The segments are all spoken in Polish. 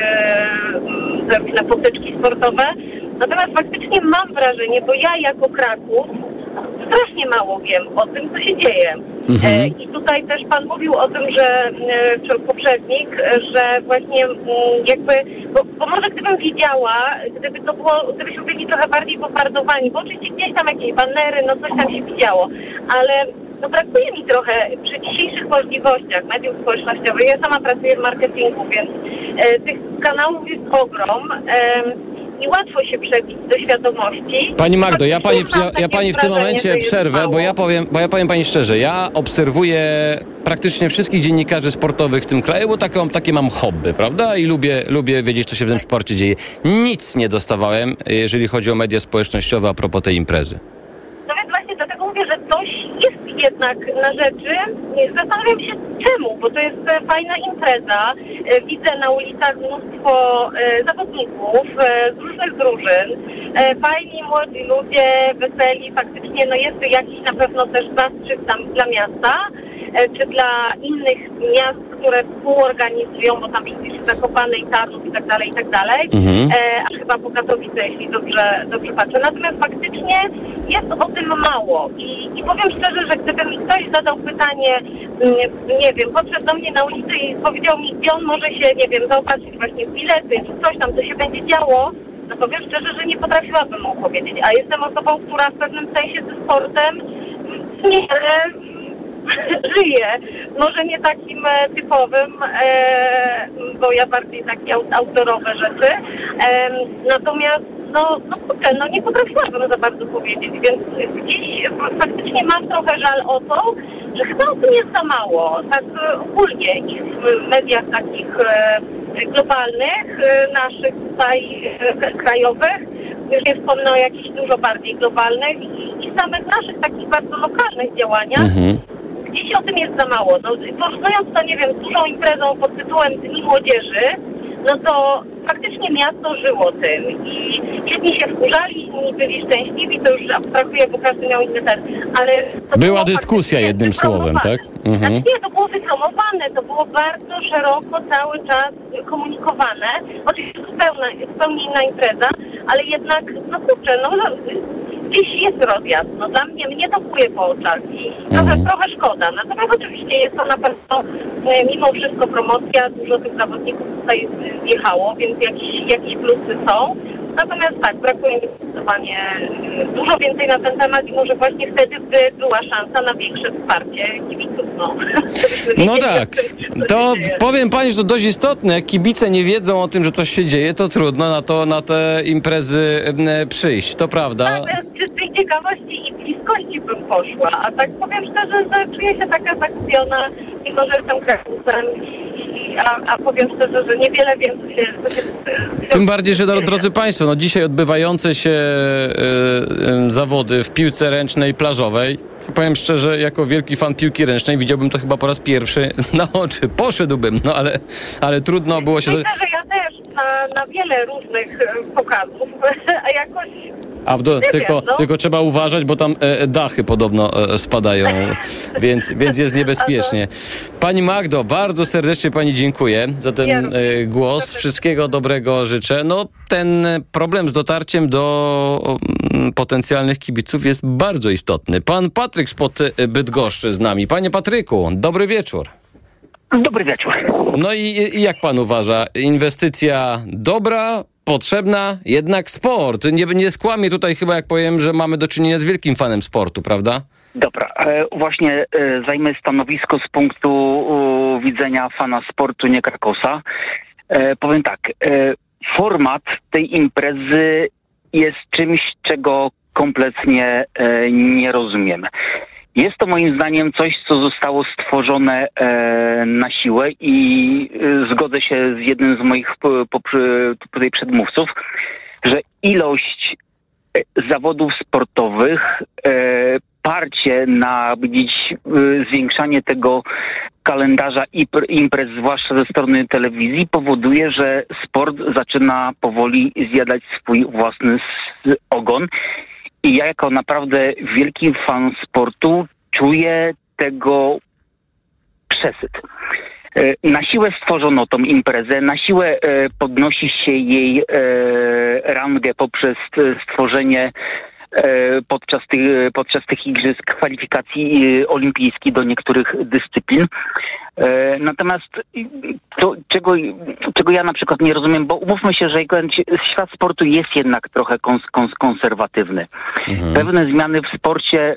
e, zrobić na potyczki sportowe. Natomiast faktycznie mam wrażenie, bo ja jako Kraków strasznie mało wiem o tym, co się dzieje. Mhm. E, I tutaj też Pan mówił o tym, że e, czy poprzednik, że właśnie mm, jakby, bo, bo może gdybym wiedziała, gdyby to było, gdybyśmy byli trochę bardziej bombardowani, bo oczywiście gdzieś tam jakieś banery, no coś tam się widziało, ale no brakuje mi trochę przy dzisiejszych możliwościach mediów społecznościowych. Ja sama pracuję w marketingu, więc tych kanałów jest ogrom. E, i łatwo się przebić do świadomości. Pani Magdo, ja pani, ja, ja takie pani w tym momencie przerwę, bo ja powiem, bo ja powiem pani szczerze, ja obserwuję praktycznie wszystkich dziennikarzy sportowych w tym kraju, bo taką, takie mam hobby, prawda? I lubię, lubię wiedzieć, co się w tym sporcie dzieje. Nic nie dostawałem, jeżeli chodzi o media społecznościowe a propos tej imprezy. No więc właśnie dlatego mówię, że coś jest jednak na rzeczy. Zastanawiam się czemu, bo to jest e, fajna impreza. E, Widzę na ulicach mnóstwo e, zawodników z różnych drużyn. Fajni, młodzi ludzie, weseli. Faktycznie no jest jakiś na pewno też zastrzyk tam dla miasta, czy dla innych miast, które współorganizują, bo tam jest Zakopane i Tarnów i tak dalej, i tak dalej. Mhm. E, a chyba po Katowice, jeśli dobrze, dobrze patrzę. Natomiast faktycznie jest o tym mało. I, I powiem szczerze, że gdyby mi ktoś zadał pytanie, mm, nie wiem, podszedł do mnie na ulicy i powiedział mi, gdzie on może się, nie wiem, zaopatrzyć właśnie w bilety, czy coś tam, co się będzie działo, no powiem szczerze, że nie potrafiłabym mu powiedzieć. A jestem osobą, która w pewnym sensie ze sportem w miarę żyje. Może nie takim e, typowym, e, bo ja bardziej takie aut- outdoorowe rzeczy. Natomiast no, no kurczę, no nie potrafiłabym za bardzo powiedzieć, więc gdzieś faktycznie mam trochę żal o to, że chyba o tym jest za mało. Tak ogólnie i w mediach takich e, globalnych, naszych tutaj krajowych, już nie wspomnę o jakichś dużo bardziej globalnych i, i samych naszych takich bardzo lokalnych działaniach. Mhm. Gdzieś o tym jest za mało. No, porównując to, nie wiem, z dużą imprezą pod tytułem Dni Młodzieży, no to faktycznie miasto żyło tym i jedni się wkurzali, inni byli szczęśliwi, to już abstrahuję, bo każdy miał inny ale... Była dyskusja jednym słowem, tak? Mhm. Znaczy nie, to było wypromowane, to było bardzo szeroko cały czas komunikowane. Oczywiście zupełnie, zupełnie inna impreza, ale jednak, no kurczę, no gdzieś jest rozjazd. No dla mnie, mnie to kuje po oczach i trochę, Mhm. trochę szkoda. Natomiast oczywiście jest to na pewno e, mimo wszystko promocja, dużo tych zawodników tutaj zjechało, więc jakieś, jakieś plusy są. Natomiast tak, brakuje mi zdecydowanie e, dużo więcej na ten temat i może właśnie wtedy by była szansa na większe wsparcie kibiców. No, No tak. To powiem pani, że to dość istotne. Jak kibice nie wiedzą o tym, że coś się dzieje, to trudno na to na te imprezy przyjść. To prawda. Tak, z czystej ciekawości i bliskości bym poszła, a tak powiem szczerze, że czuję się taka zakupiona, mimo że jestem krakusem, i, a, a powiem szczerze, że niewiele wiem, co się... Co się Tym bardziej, że dro- drodzy Państwo, no dzisiaj odbywające się e, e, zawody w piłce ręcznej plażowej, powiem szczerze, jako wielki fan piłki ręcznej widziałbym to chyba po raz pierwszy na oczy. Poszedłbym, no ale, ale trudno było się... Myślę, że ja też na, na wiele różnych e, pokazów, a jakoś... A w do, tylko, wiem, no. tylko trzeba uważać, bo tam e, dachy podobno e, spadają, więc, więc jest niebezpiecznie. Pani Magdo, bardzo serdecznie Pani dziękuję za ten e, głos. Wszystkiego dobrego życzę. No, ten problem z dotarciem do mm, potencjalnych kibiców jest bardzo istotny. Pan Patryk spod e, Bydgoszczy z nami. Panie Patryku, dobry wieczór. Dobry wieczór. No i, i jak pan uważa? Inwestycja dobra, potrzebna, jednak sport. Nie, nie skłamię tutaj chyba, jak powiem, że mamy do czynienia z wielkim fanem sportu, prawda? Dobra, e, właśnie e, zajmę stanowisko z punktu widzenia fana sportu, nie Krakosa. E, powiem tak, format tej imprezy jest czymś, czego kompletnie nie rozumiem. Jest to moim zdaniem coś, co zostało stworzone e, na siłę i e, zgodzę się z jednym z moich poprzy- tutaj przedmówców, że ilość e, zawodów sportowych, e, parcie na gdzieś e, zwiększanie tego kalendarza imprez, zwłaszcza ze strony telewizji, powoduje, że sport zaczyna powoli zjadać swój własny ogon. I ja jako naprawdę wielki fan sportu czuję tego przesyt. E, na siłę stworzono tą imprezę, na siłę e, podnosi się jej e, rangę poprzez stworzenie podczas tych, podczas tych igrzysk kwalifikacji olimpijskich do niektórych dyscyplin. Natomiast to, czego, czego ja na przykład nie rozumiem, bo umówmy się, że świat sportu jest jednak trochę kons, kons, konserwatywny. Mhm. Pewne zmiany w sporcie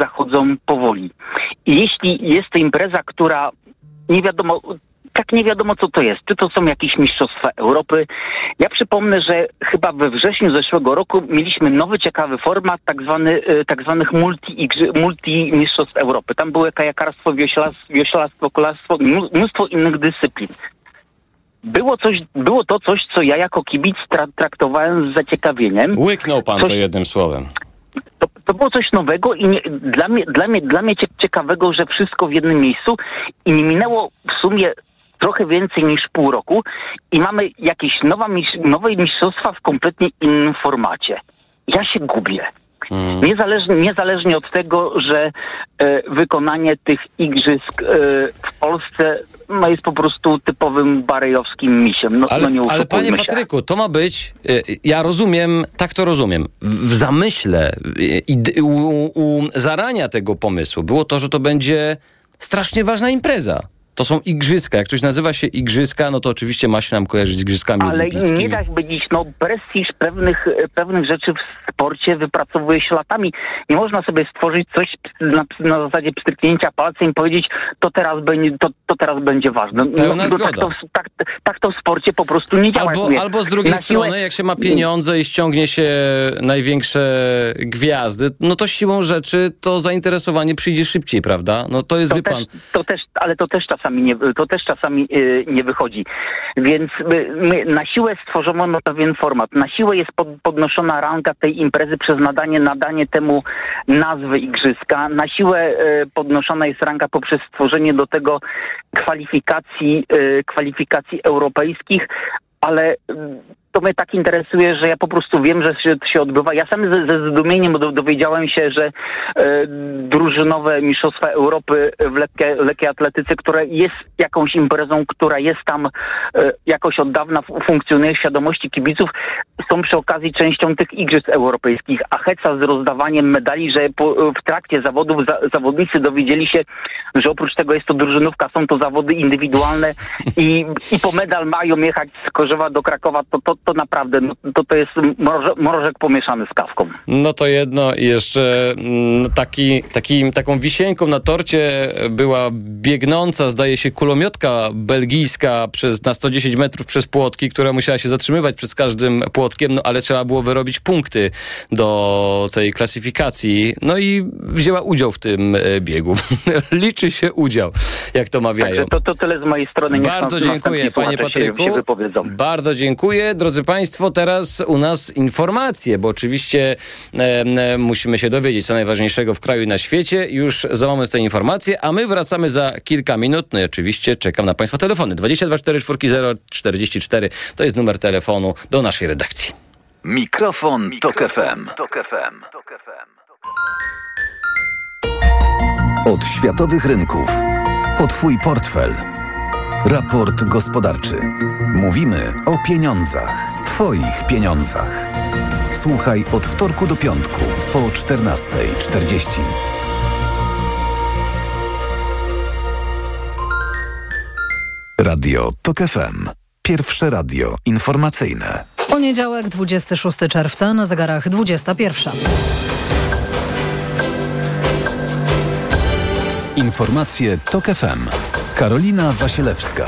zachodzą powoli. I jeśli jest to impreza, która nie wiadomo, tak nie wiadomo co to jest. Czy to są jakieś mistrzostwa Europy? Ja przypomnę, że chyba we wrześniu zeszłego roku mieliśmy nowy, ciekawy format tak, zwany, e, tak zwanych multi, multi Europy. Tam były kajakarstwo, wioślarstwo, wioślarstwo kolarstwo, mnóstwo innych dyscyplin. Było, coś, było to coś, co ja jako kibic tra traktowałem z zaciekawieniem. Łyknął pan coś, to jednym słowem to, to było coś nowego i nie, dla, mnie, dla, mnie, dla mnie ciekawego, że wszystko w jednym miejscu i nie minęło w sumie trochę więcej niż pół roku i mamy jakieś nowa, nowe mistrzostwa w kompletnie innym formacie. Ja się gubię. Hmm. Niezależnie, niezależnie od tego, że e, wykonanie tych igrzysk e, w Polsce no, jest po prostu typowym barejowskim misiem. No, ale, no ale panie się. Patryku, to ma być, e, ja rozumiem, tak to rozumiem, w zamyśle i u, u zarania tego pomysłu było to, że to będzie strasznie ważna impreza. To są igrzyska. Jak coś nazywa się igrzyska, no to oczywiście ma się nam kojarzyć z igrzyskami Ale nie da się powiedzieć, no prestiż pewnych, pewnych rzeczy w sporcie wypracowuje się latami. Nie można sobie stworzyć coś na, na zasadzie pstryknięcia palcem i powiedzieć, to teraz będzie, to, to teraz będzie ważne. No, no tak, to, tak, tak, to w sporcie po prostu nie działa. Albo, albo z drugiej strony, siłę... jak się ma pieniądze i ściągnie się największe gwiazdy, no to siłą rzeczy to zainteresowanie przyjdzie szybciej, prawda? No to jest, to wie też, pan... To też, ale to też czasami nie, to też czasami yy, nie wychodzi. Więc my, na siłę stworzono pewien format. Na siłę jest pod, podnoszona ranga tej imprezy przez nadanie, nadanie temu nazwy igrzyska. Na siłę yy, podnoszona jest ranga poprzez stworzenie do tego kwalifikacji, yy, kwalifikacji europejskich, ale to mnie tak interesuje, że ja po prostu wiem, że się, się odbywa. Ja sam ze, ze zdumieniem dowiedziałem się, że e, drużynowe Mistrzostwa Europy w lekkie, lekkiej atletyce, które jest jakąś imprezą, która jest tam e, jakoś od dawna funkcjonuje w świadomości kibiców, są przy okazji częścią tych Igrzysk Europejskich. A heca z rozdawaniem medali, że po, w trakcie zawodów za, zawodnicy dowiedzieli się, że oprócz tego jest to drużynówka, są to zawody indywidualne i, i po medal mają jechać z Korzewa do Krakowa, to, to, to naprawdę, no, to, to jest mrożek, mrożek pomieszany z kawką. No to jedno i jeszcze mm, taki, taki, taką wisienką na torcie była biegnąca, zdaje się, kulomiotka belgijska przez, na 110 metrów przez płotki, która musiała się zatrzymywać przed każdym płotkiem, no ale trzeba było wyrobić punkty do tej klasyfikacji. No i wzięła udział w tym e, biegu. Liczy się udział, jak to mawiają. to, to tyle z mojej strony. Bardzo dziękuję, panie Patryku. Się, się Bardzo dziękuję. Drodzy Państwo, teraz u nas informacje, bo oczywiście e, musimy się dowiedzieć co najważniejszego w kraju i na świecie. Już za moment te informacje, a my wracamy za kilka minut. No i oczywiście czekam na Państwa telefony. 22 440 44 to jest numer telefonu do naszej redakcji. Mikrofon, Mikrofon Tok FM. Tok FM. Od światowych rynków. O Twój portfel. Raport gospodarczy. Mówimy o pieniądzach. Twoich pieniądzach. Słuchaj od wtorku do piątku po 14.40. Radio TOK FM. Pierwsze radio informacyjne. Poniedziałek, 26 czerwca, na zegarach 21. Informacje TOK FM. Karolina Wasielewska.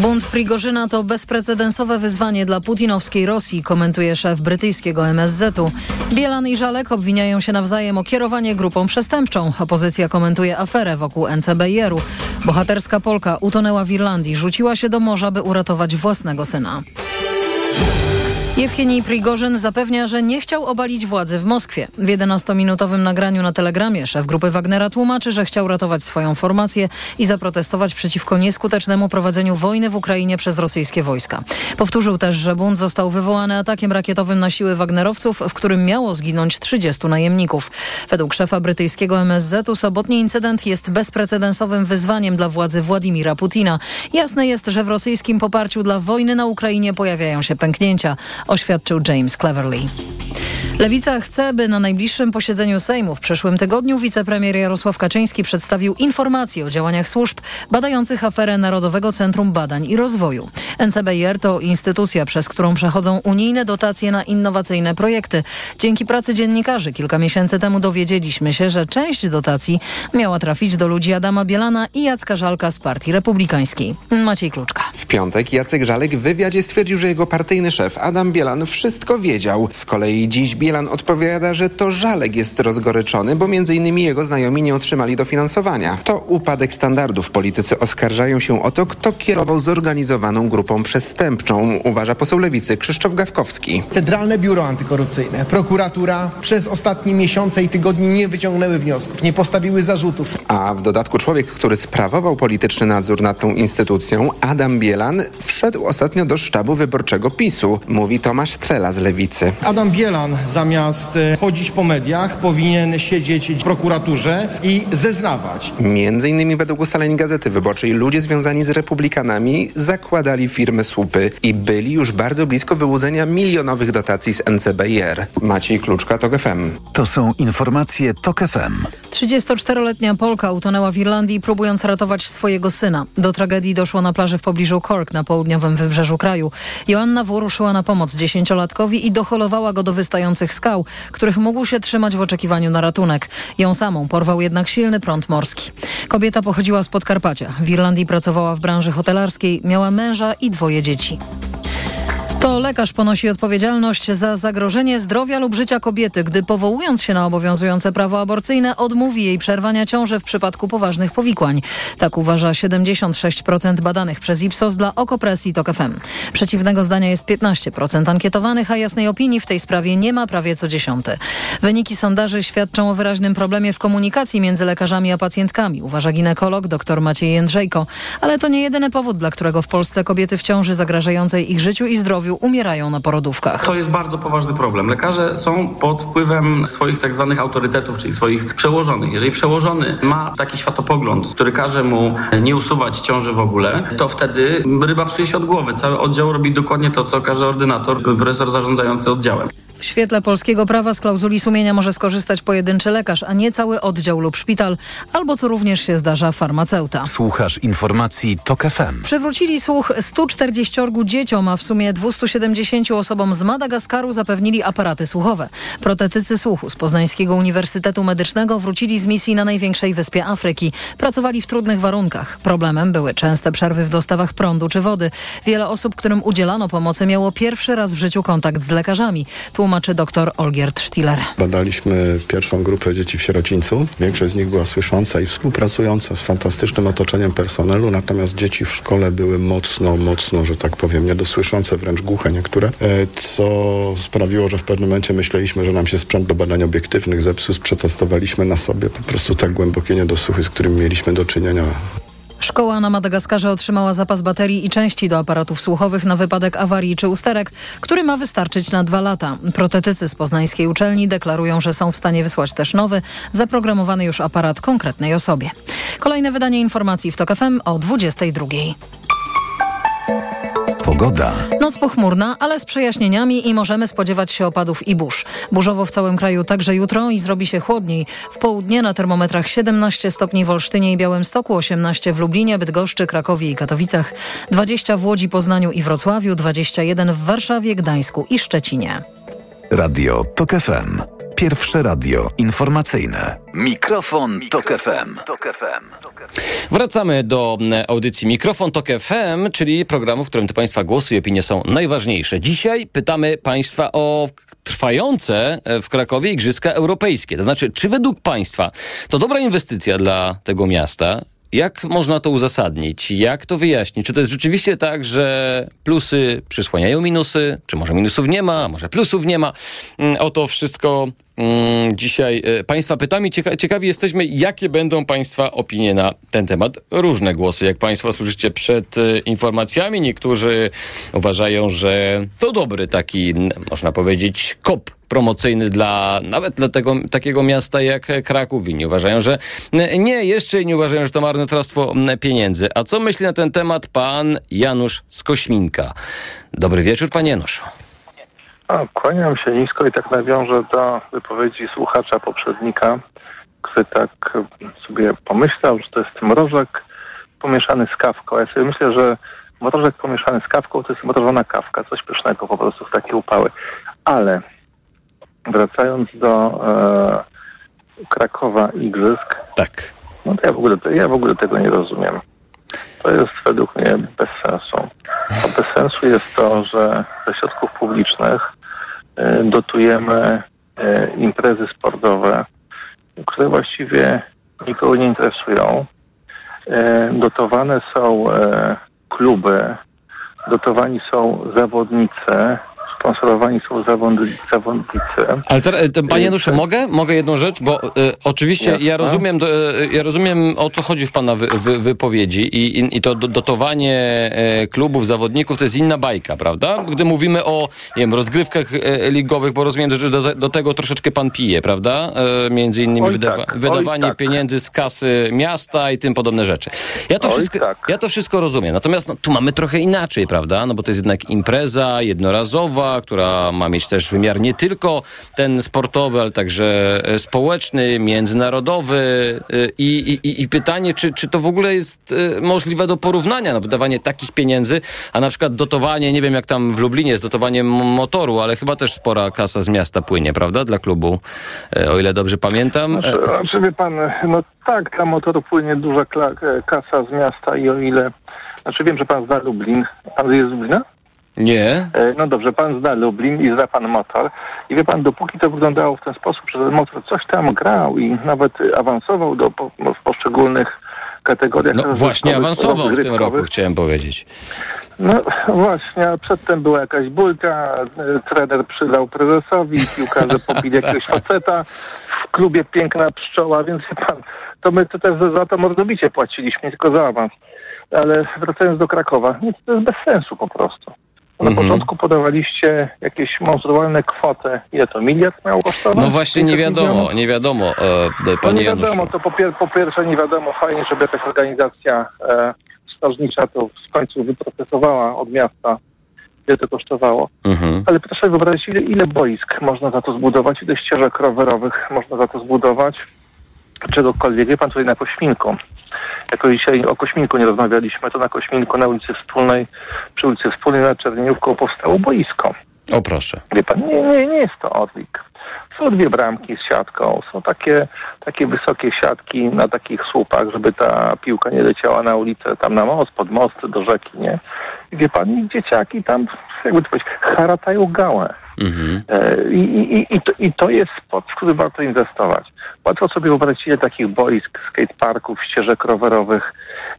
Bunt Prigorzyna to bezprecedensowe wyzwanie dla putinowskiej Rosji, komentuje szef brytyjskiego MSZ-u. Bielan i Żalek obwiniają się nawzajem o kierowanie grupą przestępczą. Opozycja komentuje aferę wokół NCBR-u. Bohaterska Polka utonęła w Irlandii, rzuciła się do morza, by uratować własnego syna. Jewgenij Prigorzyn zapewnia, że nie chciał obalić władzy w Moskwie. W 11-minutowym nagraniu na Telegramie szef grupy Wagnera tłumaczy, że chciał ratować swoją formację i zaprotestować przeciwko nieskutecznemu prowadzeniu wojny w Ukrainie przez rosyjskie wojska. Powtórzył też, że bunt został wywołany atakiem rakietowym na siły Wagnerowców, w którym miało zginąć 30 najemników. Według szefa brytyjskiego MSZ-u sobotni incydent jest bezprecedensowym wyzwaniem dla władzy Władimira Putina. Jasne jest, że w rosyjskim poparciu dla wojny na Ukrainie pojawiają się pęknięcia oświadczył James Cleverly. Lewica chce, by na najbliższym posiedzeniu Sejmu w przyszłym tygodniu wicepremier Jarosław Kaczyński przedstawił informacje o działaniach służb badających aferę Narodowego Centrum Badań i Rozwoju. NCBR to instytucja, przez którą przechodzą unijne dotacje na innowacyjne projekty. Dzięki pracy dziennikarzy kilka miesięcy temu dowiedzieliśmy się, że część dotacji miała trafić do ludzi Adama Bielana i Jacka Żalka z Partii Republikańskiej. Maciej Kluczka. W piątek Jacek Żalek w wywiadzie stwierdził, że jego partyjny szef Adam Bielan wszystko wiedział. Z kolei dziś Bielan odpowiada, że to Żalek jest rozgoryczony, bo m.in. jego znajomi nie otrzymali dofinansowania. To upadek standardów. Politycy oskarżają się o to, kto kierował zorganizowaną grupą przestępczą, uważa poseł Lewicy Krzysztof Gawkowski. Centralne Biuro Antykorupcyjne, prokuratura przez ostatnie miesiące i tygodnie nie wyciągnęły wniosków, nie postawiły zarzutów. A w dodatku człowiek, który sprawował polityczny nadzór nad tą instytucją, Adam Bielan, wszedł ostatnio do sztabu wyborczego PiSu, mówi Tomasz Trela z Lewicy. Adam Bielan zamiast e, chodzić po mediach powinien siedzieć w prokuraturze i zeznawać. Między innymi według ustaleń Gazety Wyborczej ludzie związani z republikanami zakładali firmy słupy i byli już bardzo blisko wyłudzenia milionowych dotacji z NCBR. Maciej Kluczka, TOK FM. To są informacje TOK FM. 34-letnia Polka utonęła w Irlandii, próbując ratować swojego syna. Do tragedii doszło na plaży w pobliżu Cork na południowym wybrzeżu kraju. Joanna W. ruszyła na pomoc dziesięciolatkowi i docholowała go do wystających skał, których mógł się trzymać w oczekiwaniu na ratunek. Ją samą porwał jednak silny prąd morski. Kobieta pochodziła z Podkarpacia. W Irlandii pracowała w branży hotelarskiej, miała męża i dwoje dzieci. To lekarz ponosi odpowiedzialność za zagrożenie zdrowia lub życia kobiety, gdy powołując się na obowiązujące prawo aborcyjne odmówi jej przerwania ciąży w przypadku poważnych powikłań. Tak uważa 76% badanych przez Ipsos dla Okopresji TOK FM. Przeciwnego zdania jest 15% ankietowanych, a jasnej opinii w tej sprawie nie ma prawie co dziesiąty. Wyniki sondaży świadczą o wyraźnym problemie w komunikacji między lekarzami a pacjentkami, uważa ginekolog dr Maciej Jędrzejko. Ale to nie jedyny powód, dla którego w Polsce kobiety w ciąży zagrażającej ich życiu i zdrowiu umierają na porodówkach. To jest bardzo poważny problem. Lekarze są pod wpływem swoich tak zwanych autorytetów, czyli swoich przełożonych. Jeżeli przełożony ma taki światopogląd, który każe mu nie usuwać ciąży w ogóle, to wtedy ryba psuje się od głowy. Cały oddział robi dokładnie to, co każe ordynator, profesor zarządzający oddziałem. W świetle polskiego prawa z klauzuli sumienia może skorzystać pojedynczy lekarz, a nie cały oddział lub szpital, albo co również się zdarza farmaceuta. Słuchasz informacji TOK FM. Przywrócili słuch 140 dzieciom, a w sumie 270 osobom z Madagaskaru zapewnili aparaty słuchowe. Protetycy słuchu z Poznańskiego Uniwersytetu Medycznego wrócili z misji na największej wyspie Afryki. Pracowali w trudnych warunkach. Problemem były częste przerwy w dostawach prądu czy wody. Wiele osób, którym udzielano pomocy, miało pierwszy raz w życiu kontakt z lekarzami. Tłumaczy dr Olgierd Stiller. Badaliśmy pierwszą grupę dzieci w sierocińcu. Większość z nich była słysząca i współpracująca z fantastycznym otoczeniem personelu, natomiast dzieci w szkole były mocno, mocno, że tak powiem, niedosłyszące, wręcz głuche niektóre, e, co sprawiło, że w pewnym momencie myśleliśmy, że nam się sprzęt do badań obiektywnych zepsuł. Przetestowaliśmy na sobie po prostu tak głębokie niedosłuchy, z którymi mieliśmy do czynienia Szkoła na Madagaskarze otrzymała zapas baterii i części do aparatów słuchowych na wypadek awarii czy usterek, który ma wystarczyć na dwa lata. Protetycy z poznańskiej uczelni deklarują, że są w stanie wysłać też nowy, zaprogramowany już aparat konkretnej osobie. Kolejne wydanie informacji w TOK FM o 22. Pogoda. Noc pochmurna, ale z przejaśnieniami i możemy spodziewać się opadów i burz. Burzowo w całym kraju także jutro i zrobi się chłodniej. W południe na termometrach 17 stopni w Olsztynie i Białymstoku, 18 w Lublinie, Bydgoszczy, Krakowie i Katowicach, 20 w Łodzi, Poznaniu i Wrocławiu, 21 w Warszawie, Gdańsku i Szczecinie. Radio TOK FM. Pierwsze radio informacyjne. Mikrofon, Tok FM. Wracamy do mm, audycji Mikrofon Tok FM, czyli programu, w którym te Państwa głosy i opinie są najważniejsze. Dzisiaj pytamy Państwa o trwające e, w Krakowie Igrzyska Europejskie. To znaczy, czy według Państwa to dobra inwestycja dla tego miasta? Jak można to uzasadnić? Jak to wyjaśnić? Czy to jest rzeczywiście tak, że plusy przysłaniają minusy? Czy może minusów nie ma? Może plusów nie ma? Mm, O to wszystko dzisiaj e, Państwa pytamy. Cieka ciekawi jesteśmy, jakie będą Państwa opinie na ten temat. Różne głosy, jak Państwo słyszycie przed e, informacjami. Niektórzy uważają, że to dobry taki, można powiedzieć, kop promocyjny dla nawet dla tego, takiego miasta jak Kraków. Inni uważają, że nie, jeszcze inni uważają, że to marnotrawstwo pieniędzy. A co myśli na ten temat pan Janusz Skośminka? Dobry wieczór, panie Januszu. A, kłaniam się nisko i tak nawiążę do wypowiedzi słuchacza poprzednika, który tak sobie pomyślał, że to jest mrożek pomieszany z kawką. Ja sobie myślę, że mrożek pomieszany z kawką to jest mrożona kawka, coś pysznego po prostu w takie upały. Ale wracając do e, Krakowa Igrzysk, Tak. no to ja w, ogóle, ja w ogóle tego nie rozumiem. To jest według mnie bez sensu. A bez sensu jest to, że ze środków publicznych dotujemy e, imprezy sportowe, które właściwie nikogo nie interesują. E, Dotowane są e, kluby, dotowani są zawodnicy, sponsorowani są zawodnicy. Ale teraz, e, panie Januszu, mogę? Mogę jedną rzecz? Bo e, oczywiście Jasne. ja rozumiem, e, ja rozumiem o co chodzi w pana wy, wy, wypowiedzi i, i, i to do- dotowanie e, klubów, zawodników to jest inna bajka, prawda? Gdy mówimy o, nie wiem, rozgrywkach ligowych, bo rozumiem, że do, do tego troszeczkę pan pije, prawda? Między innymi Oj, wydawa, tak, oj, wydawanie tak. pieniędzy z kasy miasta i tym podobne rzeczy. Ja to, Oj, wszystko, tak. ja to wszystko rozumiem. Natomiast no, tu mamy trochę inaczej, prawda? No bo to jest jednak impreza jednorazowa, która ma mieć też wymiar nie tylko ten sportowy, ale także e, społeczny, międzynarodowy. e, I, i, i pytanie, czy, czy to w ogóle jest e, możliwe do porównania, no, wydawanie takich pieniędzy, a na przykład dotowanie, nie wiem jak tam w Lublinie jest dotowanie motoru, ale chyba też spora kasa z miasta płynie, prawda? Dla klubu, o ile dobrze pamiętam. Znaczy, znaczy wie pan, no tak, dla motoru płynie duża kasa z miasta i o ile... Znaczy wiem, że pan zna Lublin. Pan jest z Lublina? Nie. E, No dobrze, pan zna Lublin i zna pan motor. I wie pan, dopóki to wyglądało w ten sposób, że ten motor coś tam grał i nawet awansował do, po, w poszczególnych kategoriach. No właśnie awansował w tym roku, chciałem powiedzieć. No właśnie, a przedtem była jakaś bójka, e, trener przydał prezesowi, piłkarze pobili jakiegoś faceta, w klubie piękna pszczoła, więc wie pan, to my to też za- to mordobicie płaciliśmy, tylko za awans. Ale wracając do Krakowa, nic, to jest bez sensu po prostu. Na Mhm. początku podawaliście jakieś monstrualne kwoty. Ile to miliard miało kosztować? No właśnie nie 500 wiadomo, nie wiadomo, e, No panie nie Januszu. wiadomo, to po, pier- po pierwsze nie wiadomo, fajnie, żeby jakaś organizacja e, strażnicza to w końcu wyprocesowała od miasta, ile to kosztowało. Mhm. Ale proszę wyobrazić, ile, ile boisk można za to zbudować, ile ścieżek rowerowych można za to zbudować, czegokolwiek. Wie pan tutaj na Kośminku, jako dzisiaj o Kośminku nie rozmawialiśmy, to na Kośminku na ulicy Wspólnej, przy ulicy Wspólnej nad Czerniówką powstało boisko. O proszę. Wie pan, nie, nie, nie jest to odlik. Są dwie bramki z siatką, są takie, takie wysokie siatki na takich słupach, żeby ta piłka nie leciała na ulicę, tam na most, pod most, do rzeki, nie? I wie pan, i dzieciaki tam, jakby to powiedzieć, haratają gałę. Mhm. E, I, i, i- to, I to jest sport, w który warto inwestować. Łatwo sobie wyobrazić, ile takich boisk, skateparków, ścieżek rowerowych,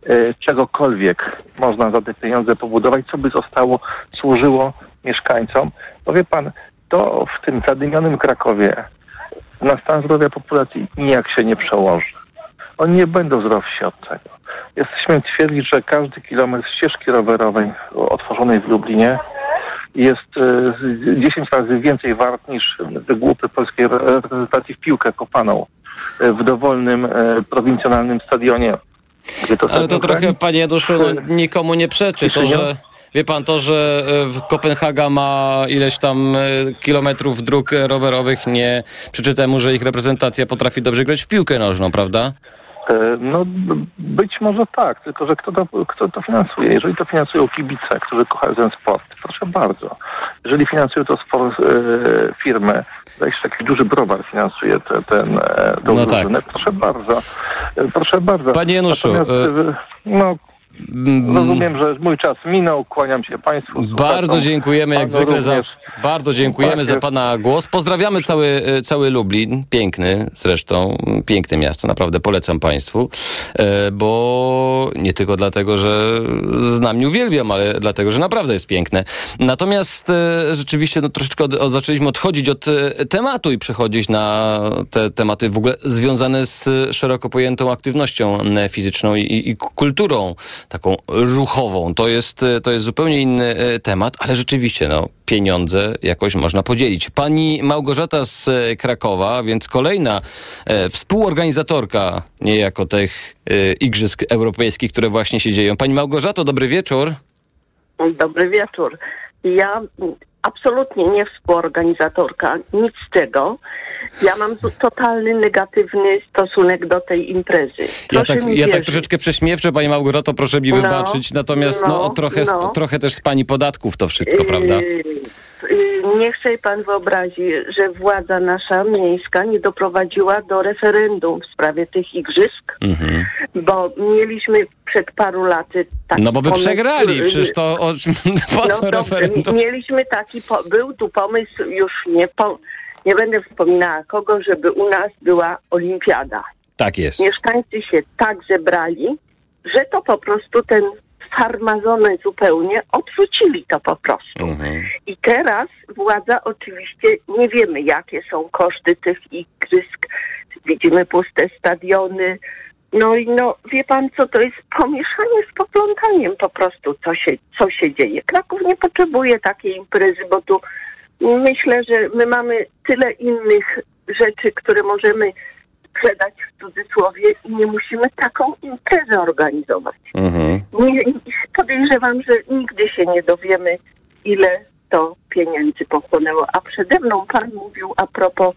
e, czegokolwiek można za te pieniądze pobudować, co by zostało, służyło mieszkańcom. Bo wie pan, to w tym zadymionym Krakowie na stan zdrowia populacji nijak się nie przełoży. Oni nie będą zdrowsi od tego. Jesteśmy twierdzić, że każdy kilometr ścieżki rowerowej otworzonej w Lublinie jest e, z- 10 razy więcej wart niż wygłupy polskiej re- reprezentacji w piłkę kopaną e, w dowolnym e, prowincjonalnym stadionie. To Ale to trochę, panie Januszu, no, nikomu nie przeczy. To, że wie pan, to, że e, Kopenhaga ma ileś tam e, kilometrów dróg e, rowerowych, nie przeczy temu, że ich reprezentacja potrafi dobrze grać w piłkę nożną, prawda? E, No być może tak, tylko że kto to, kto to finansuje? Jeżeli to finansują kibice, którzy kochają ten sport, proszę bardzo. Jeżeli finansują to sport, e, firmy, jakiś taki duży browar finansuje te, ten, e, tą No drużynę, tak. proszę bardzo. E, proszę bardzo. Panie Januszu, Natomiast, e, e, no, Rozumiem, że mój czas minął, kłaniam się Państwu. Bardzo dziękujemy jak zwykle za, bardzo dziękujemy Tak za jest. pana głos. Pozdrawiamy cały, e, cały Lublin, piękny zresztą, piękne miasto, naprawdę polecam państwu, e, bo nie tylko dlatego, że znam i uwielbiam, ale dlatego, że naprawdę jest piękne. Natomiast e, rzeczywiście no, troszeczkę od, od, zaczęliśmy odchodzić od tematu i przechodzić na te tematy w ogóle związane z szeroko pojętą aktywnością fizyczną i, i kulturą taką ruchową. To jest, e, to jest zupełnie inny e, temat, ale rzeczywiście no, pieniądze jakoś można podzielić. Pani Małgorzata z e, Krakowa, więc kolejna e, współorganizatorka niejako tych e, Igrzysk Europejskich, które właśnie się dzieją. Pani Małgorzato, dobry wieczór. Dobry wieczór. Ja absolutnie nie współorganizatorka, nic z tego. Ja mam totalny negatywny stosunek do tej imprezy. Ja Proszę tak, ja tak troszeczkę prześmiewczę, Pani Małgorzato, proszę mi No, wybaczyć. Natomiast no, no, trochę, no. trochę też z Pani podatków to wszystko, prawda? Yy, Niech sobie pan wyobrazi, że władza nasza miejska nie doprowadziła do referendum w sprawie tych igrzysk, Mhm. bo mieliśmy przed paru laty taki No bo by pomysł, przegrali, yy, przecież to o czym po no referendum? mieliśmy taki, po, był tu pomysł, już nie, po, nie będę wspominała kogo, żeby u nas była olimpiada. Tak jest. Mieszkańcy się tak zebrali, że to po prostu ten farmazony zupełnie odrzucili to po prostu. Mhm. I teraz władza oczywiście nie wiemy, jakie są koszty tych igrzysk. Widzimy puste stadiony. No i no, wie pan co, to jest pomieszanie z poplątaniem po prostu, co się, co się dzieje. Kraków nie potrzebuje takiej imprezy, bo tu myślę, że my mamy tyle innych rzeczy, które możemy sprzedać w cudzysłowie i nie musimy taką imprezę organizować. Mhm. Nie, podejrzewam, że nigdy się nie dowiemy, ile to pieniędzy pochłonęło. A przede mną pan mówił a propos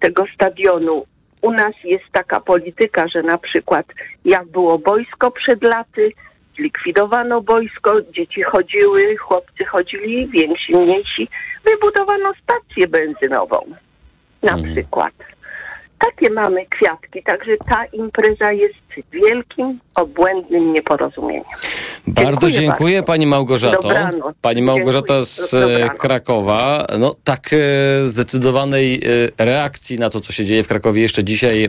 tego stadionu. U nas jest taka polityka, że na przykład jak było boisko przed laty, zlikwidowano boisko, dzieci chodziły, chłopcy chodzili, więksi, mniejsi. Wybudowano stację benzynową na przykład. Takie mamy kwiatki, także ta impreza jest wielkim, obłędnym nieporozumieniem. Bardzo Dziękuję. Pani Małgorzato. Dobranoc. Pani Małgorzata Dziękuję. z Dobranoc. e, Krakowa. No tak e, zdecydowanej e, reakcji na to, co się dzieje w Krakowie jeszcze dzisiaj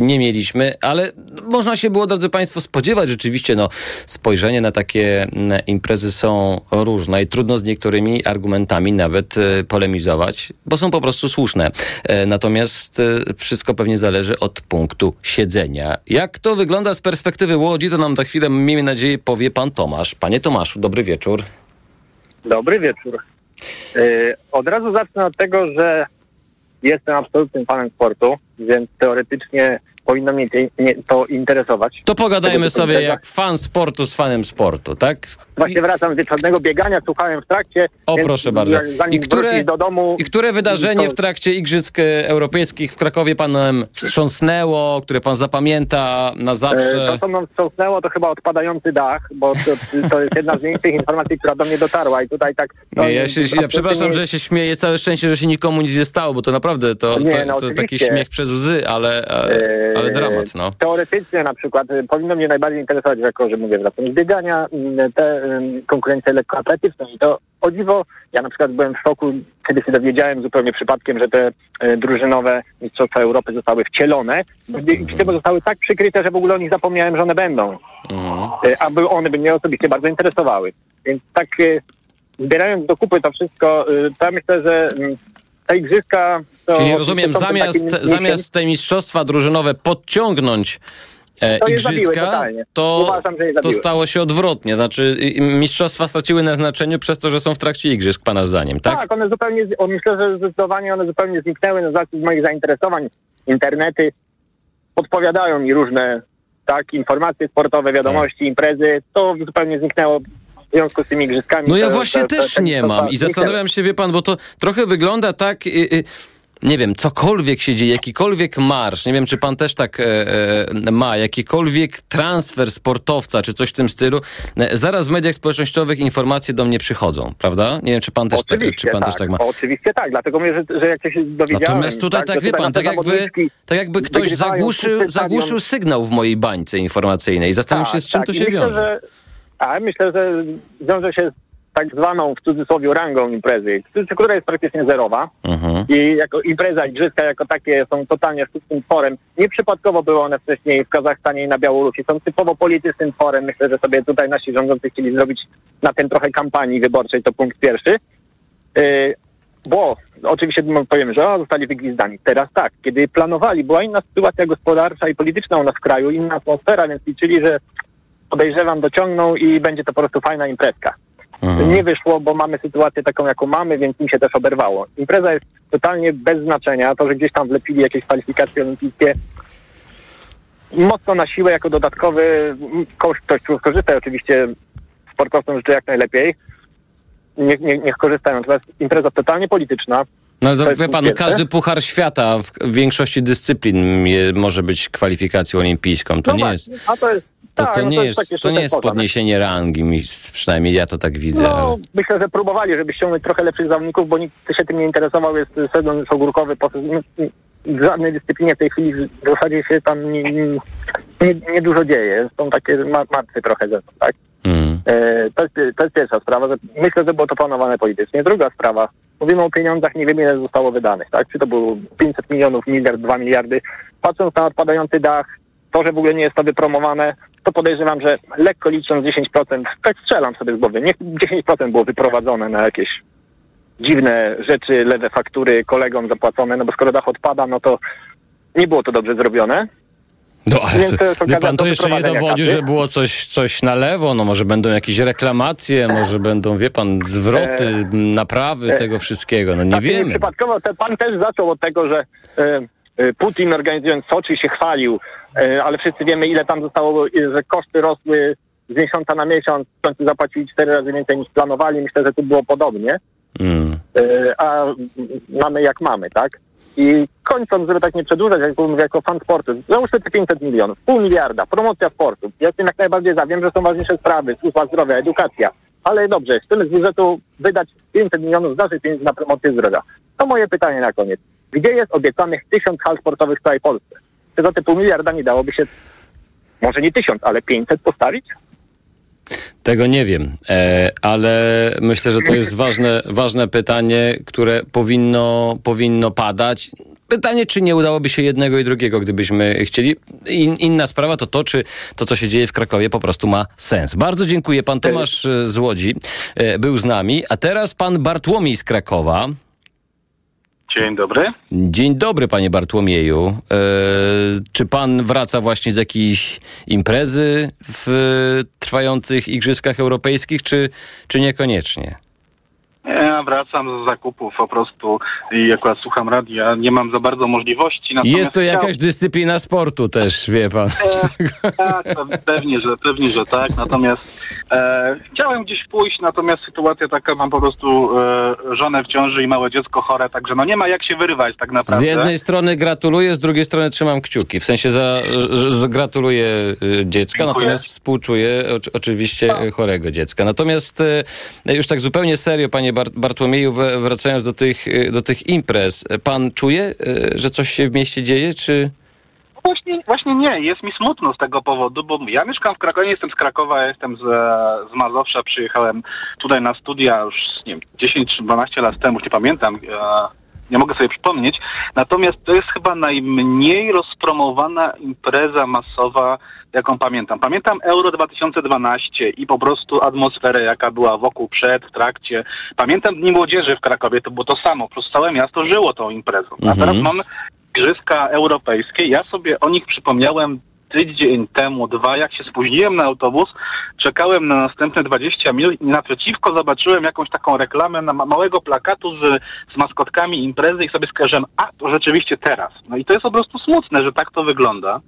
nie mieliśmy, ale można się było, drodzy Państwo, spodziewać rzeczywiście, no spojrzenie na takie imprezy są różne i trudno z niektórymi argumentami nawet polemizować, bo są po prostu słuszne. Natomiast wszystko pewnie zależy od punktu siedzenia. Jak to wygląda z perspektywy Łodzi, to nam za chwilę, miejmy nadzieję, powie pan Tomasz. Panie Tomaszu, dobry wieczór. Dobry wieczór. Yy, od razu zacznę od tego, że jestem absolutnym fanem sportu, więc teoretycznie powinno mnie to interesować. To pogadajmy sobie jak fan sportu z fanem sportu, tak? Właśnie wracam z wieczornego biegania, słuchałem w trakcie. O, proszę bardzo. I które, do domu... I które wydarzenie w trakcie Igrzysk e, Europejskich w Krakowie panem wstrząsnęło, które pan zapamięta na E, zawsze? To, co mną wstrząsnęło, to chyba odpadający dach, bo to, to jest jedna z większych informacji, która do mnie dotarła i tutaj tak... Nie, ja, się, ja przepraszam, że się śmieję. Całe szczęście, że się nikomu nic nie stało, bo to naprawdę to, to, no to taki śmiech przez łzy, ale, ale, ale dramat, no. Teoretycznie na przykład y, powinno mnie najbardziej interesować, jako że mówię, wracam z biegania, y, te y, konkurencje lekkoatletyczne i to o dziwo, ja na przykład byłem w szoku, kiedy się dowiedziałem zupełnie przypadkiem, że te drużynowe Mistrzostwa Europy zostały wcielone i z tego zostały tak przykryte, że w ogóle o nich zapomniałem, że one będą. Y, A by one by mnie osobiście bardzo interesowały. Więc tak zbierając do kupy to wszystko, to ja myślę, że y, te igrzyska... To Czyli rozumiem, zamiast, takim zamiast te mistrzostwa drużynowe podciągnąć e, To zabiły igrzyska, to, Uważam, to stało się odwrotnie. Znaczy mistrzostwa straciły na znaczeniu przez to, że są w trakcie igrzysk, pana zdaniem, tak? Tak, one zupełnie, myślę, że zdecydowanie one zupełnie zniknęły no, z racji moich zainteresowań. Internety podpowiadają mi różne tak, informacje sportowe, wiadomości, Tak. imprezy. To zupełnie zniknęło związku z tymi igrzyskami. No ja Te- właśnie te- te- też te nie mam i zastanawiam się, wie pan, bo to trochę wygląda tak... Y, y, nie wiem, cokolwiek się dzieje, jakikolwiek marsz, nie wiem, czy pan też tak e, e, ma, jakikolwiek transfer sportowca, czy coś w tym stylu, e, zaraz w mediach społecznościowych informacje do mnie przychodzą, prawda? Nie wiem, czy pan też, tak, Oczywiście, czy pan tak, też tak ma. Oczywiście tak, dlatego mówię, że, że jak się dowiedziałem... Natomiast tutaj, tak, że wie pan, tak te jakby, tak jakby ktoś zagłuszył, zagłuszył sygnał w mojej bańce informacyjnej. Zastanawiam się, z czym tak. to się myślę, wiąże. Że, A myślę, że wiąże się z tak zwaną w cudzysłowie rangą imprezy, która jest praktycznie zerowa. Mhm. I jako impreza, igrzyska jako takie są totalnie sztucznym tworem. Nieprzypadkowo były one wcześniej w Kazachstanie i na Białorusi. Są typowo politycznym tworem. Myślę, że sobie tutaj nasi rządzący chcieli zrobić na tym trochę kampanii wyborczej, to punkt pierwszy. Yy, bo oczywiście powiem, że o, zostali wygwizdani. Teraz tak, kiedy planowali, była inna sytuacja gospodarcza i polityczna u nas w kraju, inna atmosfera, więc liczyli, że podejrzewam dociągną i będzie to po prostu fajna imprezka. Mhm. Nie wyszło, bo mamy sytuację taką, jaką mamy, więc im się też oberwało. Impreza jest totalnie bez znaczenia. To, że gdzieś tam wlepili jakieś kwalifikacje olimpijskie, mocno na siłę jako dodatkowy koszt, ktoś tu skorzysta oczywiście sportowcom życzę jak najlepiej. Niech, niech, niech korzystają. Natomiast impreza totalnie polityczna. No ale To wie pan, każdy puchar świata w, większości dyscyplin może być kwalifikacją olimpijską. To No nie właśnie, jest, A to jest, to, tak, to no nie takie jest, to sztuczne nie jest no. podniesienie rangi, przynajmniej ja to tak widzę. No, ale... myślę, że próbowali, żeby ściągnąć trochę lepszych zawodników, bo nikt się tym nie interesował. Jest sezon ogórkowy. W żadnej dyscyplinie w tej chwili w zasadzie się tam nie, nie, nie, dużo dzieje. Są takie ma- martwe trochę ze tak? Mm. E, to, jest, to jest pierwsza sprawa. Myślę, że było to planowane politycznie. Druga sprawa. Mówimy o pieniądzach, nie wiemy ile zostało wydanych, tak? Czy to było 500 milionów, miliard, 2 miliardy. Patrząc na odpadający dach, to, że w ogóle nie jest to wypromowane, to podejrzewam, że lekko licząc 10%, tak strzelam sobie z głowy, niech 10% było wyprowadzone na jakieś dziwne rzeczy, lewe faktury kolegom zapłacone, no bo skoro dach odpada, no to nie było to dobrze zrobione. No ale Więc to, wie pan, to jeszcze nie dowodzi, kasy. że było coś, coś na lewo, no może będą jakieś reklamacje, może będą, wie pan, zwroty, naprawy e, tego wszystkiego, no nie Znaczy, wiemy. Przypadkowo te, pan też zaczął od tego, że e, e, Putin organizując Soczi się chwalił, e, ale wszyscy wiemy ile tam zostało, e, że koszty rosły z miesiąca na miesiąc, w końcu zapłacili cztery razy więcej niż planowali. Myślę, że tu było podobnie. Mm. E, a mamy jak mamy, tak? I kończąc, żeby tak nie przedłużać, jak mówię, jako fan sportu, załóżmy te 500 milionów, pół miliarda, promocja sportu. Ja jestem jak najbardziej za, wiem, że są ważniejsze sprawy, służba zdrowia, edukacja. Ale dobrze, chcemy z budżetu wydać 500 milionów z naszych pieniędzy na promocję zdrowia. To moje pytanie na koniec. Gdzie jest obiecanych tysiąc hal sportowych w całej Polsce? Za te pół miliarda nie dałoby się, może nie tysiąc, ale 500 postawić? Tego nie wiem, e, ale myślę, że to jest ważne, ważne pytanie, które powinno, powinno padać. Pytanie, czy nie udałoby się jednego i drugiego, gdybyśmy chcieli. In, inna sprawa to to, czy to, co się dzieje w Krakowie, po prostu ma sens. Bardzo dziękuję. Pan Tomasz z Łodzi e, był z nami, a teraz pan Bartłomiej z Krakowa. Dzień dobry. Dzień dobry, panie Bartłomieju. E, czy pan wraca właśnie z jakiejś imprezy w trwających Igrzyskach Europejskich, czy, czy niekoniecznie? Ja wracam z zakupów po prostu i akurat słucham radia, nie mam za bardzo możliwości. Jest to chciał- jakaś dyscyplina sportu też, wie pan. Tak, to pewnie, że pewnie, że tak. Natomiast e, chciałem gdzieś pójść, natomiast sytuacja taka, mam po prostu e, żonę w ciąży i małe dziecko chore, także no nie ma jak się wyrywać tak Z naprawdę. jednej strony gratuluję, z drugiej strony trzymam kciuki. W sensie, za, że, gratuluję y, dziecka, Dziękuję. natomiast współczuję oczy- oczywiście y, chorego dziecka. Natomiast y, już tak zupełnie serio, panie Bartłomieju, wracając do tych, y, do tych imprez, pan czuje, y, że coś się w mieście dzieje, czy... Właśnie, właśnie nie, jest mi smutno z tego powodu, bo ja mieszkam w Krakowie, jestem z Krakowa, jestem z, z Mazowsza, przyjechałem tutaj na studia już, nie wiem, 10 czy 12 lat temu, już nie pamiętam, nie mogę sobie przypomnieć. Natomiast to jest chyba najmniej rozpromowana impreza masowa, jaką pamiętam. Pamiętam Euro 2012 i po prostu atmosferę, jaka była wokół, przed, w trakcie. Pamiętam Dni Młodzieży w Krakowie, to było to samo, plus całe miasto żyło tą imprezą. A Mhm. teraz mamy Igrzyska Europejskie. Ja sobie o nich przypomniałem tydzień temu, dwa, jak się spóźniłem na autobus, czekałem na następne 20 minut i naprzeciwko zobaczyłem jakąś taką reklamę na ma- małego plakatu z, z maskotkami imprezy i sobie skojarzyłem, a to rzeczywiście teraz. No i to jest po prostu smutne, że tak to wygląda.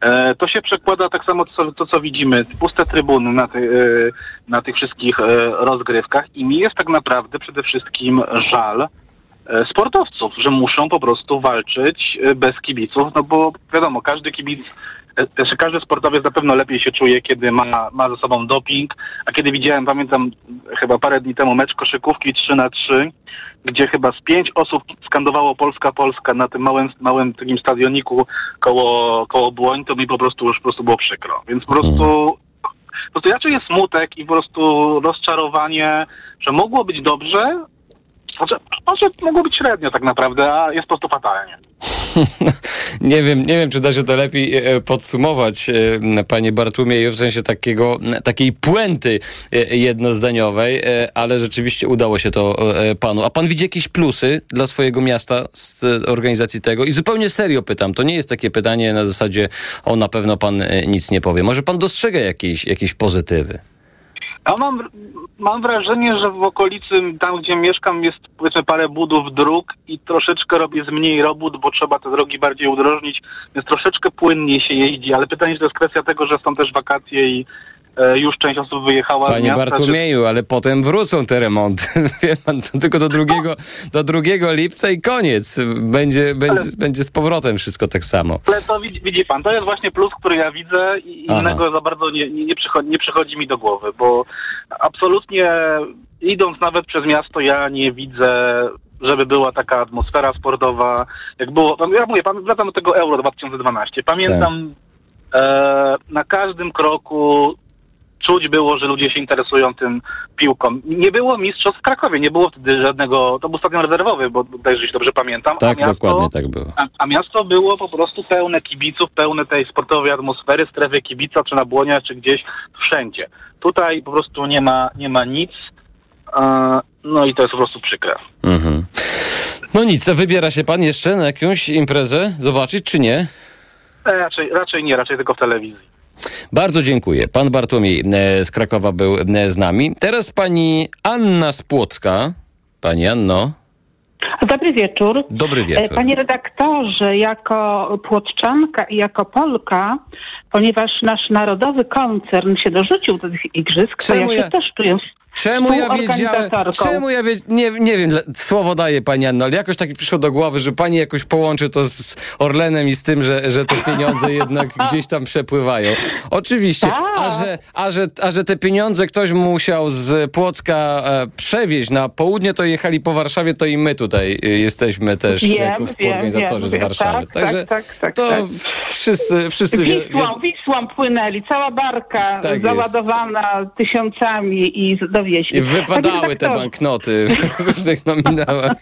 E, to się przekłada tak samo to, to co widzimy, puste trybuny na, ty, e, na tych wszystkich e, rozgrywkach i mi jest tak naprawdę przede wszystkim żal, e, sportowców, że muszą po prostu walczyć e, bez kibiców, no bo wiadomo, każdy kibic, też każdy sportowiec na pewno lepiej się czuje, kiedy ma, ma ze sobą doping, a kiedy widziałem, pamiętam chyba parę dni temu mecz koszykówki 3 na 3 gdzie chyba z pięć osób skandowało Polska, Polska na tym małym, małym takim stadioniku koło, koło Błoń, to mi po prostu już po prostu było przykro. Więc po prostu Po prostu ja czuję smutek i po prostu rozczarowanie, że mogło być dobrze, znaczy, może mogło być średnio tak naprawdę, a jest po prostu fatalnie. nie wiem, nie wiem, czy da się to lepiej e, podsumować, e, panie Bartłomieju, w sensie takiego, takiej puenty e, jednozdaniowej, ale rzeczywiście udało się to panu. A pan widzi jakieś plusy dla swojego miasta z organizacji tego? I zupełnie serio pytam, to nie jest takie pytanie na zasadzie, o na pewno pan nic nie powie. Może pan dostrzega jakieś, jakieś pozytywy? Ja mam, mam wrażenie, że w okolicy, tam gdzie mieszkam, jest powiedzmy parę budów dróg i troszeczkę robię z mniej robót, bo trzeba te drogi bardziej udrożnić, więc troszeczkę płynniej się jeździ, ale pytanie, czy to jest kwestia tego, że są też wakacje i już część osób wyjechała Panie z miasta. Bartłomieju, czy... ale potem wrócą te remonty. Wie pan, to tylko do drugiego, do drugiego lipca i koniec. Będzie, będzie, ale... będzie z powrotem wszystko tak samo. Ale to widzi, widzi, pan, to jest właśnie plus, który ja widzę i Aha. innego za bardzo nie, nie, nie, przychodzi, nie przychodzi mi do głowy, bo absolutnie idąc nawet przez miasto ja nie widzę żeby była taka atmosfera sportowa, jak było, ja mówię, wracam do tego Euro 2012. Pamiętam tak. e, na każdym kroku czuć było, że ludzie się interesują tym piłką. Nie było mistrzostw w Krakowie, nie było wtedy żadnego, to był stadion rezerwowy, bo też jeśli dobrze pamiętam. Tak, miasto, dokładnie tak było. A, a, miasto było po prostu pełne kibiców, pełne tej sportowej atmosfery, strefy kibica, czy na Błonia, czy gdzieś, wszędzie. Tutaj po prostu nie ma, nie ma nic, no i to jest po prostu przykre. Mhm. No nic, wybiera się pan jeszcze na jakąś imprezę zobaczyć, czy nie? E, raczej, raczej nie, raczej tylko w telewizji. Bardzo dziękuję. Pan Bartłomiej e, z Krakowa był e, z nami. Teraz pani Anna z Płocka. Pani Anno. Dobry wieczór. Dobry wieczór. E, panie redaktorze, jako płotczanka i jako Polka, ponieważ nasz narodowy koncern się dorzucił do tych igrzysk, Czemu to ja się ja... też czuję Czemu ja wiedziałem, czemu ja wie, nie, nie wiem, słowo daję pani Anno, ale jakoś tak mi przyszło do głowy, że pani jakoś połączy to z Orlenem i z tym, że, że te pieniądze jednak gdzieś tam przepływają. Oczywiście, a tak. że, a, że, a że te pieniądze ktoś musiał z Płocka e, przewieźć na południe, to jechali po Warszawie, to i my tutaj e, jesteśmy też wiem, jako współorganizatorzy wiem, z Warszawy. Tak, Także tak, tak, tak, to tak. wszyscy, wszyscy Wisłą, wie, Wisłą płynęli, cała barka tak załadowana jest. tysiącami i do i wypadały te banknoty w różnych nominałach.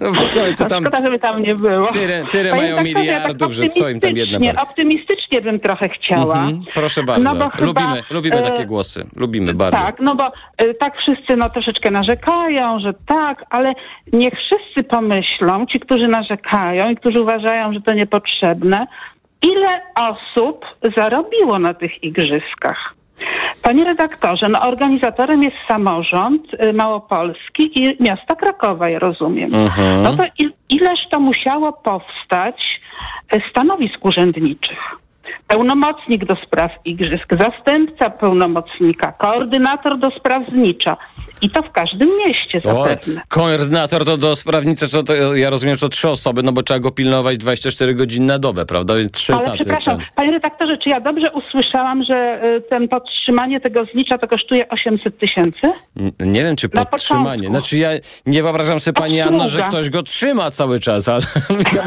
No w końcu tam... Szkoda, żeby tam nie było. Tyle, tyle mają tak miliardów, tak że co im tam jedna bank. Optymistycznie bym trochę chciała. Mhm, proszę bardzo. No chyba, lubimy, lubimy e, takie głosy. Lubimy bardzo. Tak, no bo e, tak wszyscy no troszeczkę narzekają, że tak, ale niech wszyscy pomyślą, ci, którzy narzekają i którzy uważają, że to niepotrzebne, ile osób zarobiło na tych igrzyskach. Panie redaktorze, no organizatorem jest samorząd y, Małopolski i miasta Krakowa, ja rozumiem. Mhm. No to ileż to musiało powstać y, stanowisk urzędniczych? pełnomocnik do spraw igrzysk, zastępca pełnomocnika, koordynator do spraw znicza. I to w każdym mieście zapewne. O, koordynator to do sprawnicy, to, to, ja rozumiem, że to trzy osoby, no bo trzeba go pilnować 24 godziny na dobę, prawda? Więc trzy Ale przepraszam, ten. panie redaktorze, czy ja dobrze usłyszałam, że y, ten podtrzymanie tego znicza to kosztuje 800 tysięcy? Nie wiem, czy podtrzymanie. Znaczy ja nie wyobrażam sobie, pani Anno, że ktoś go trzyma cały czas, ale ja,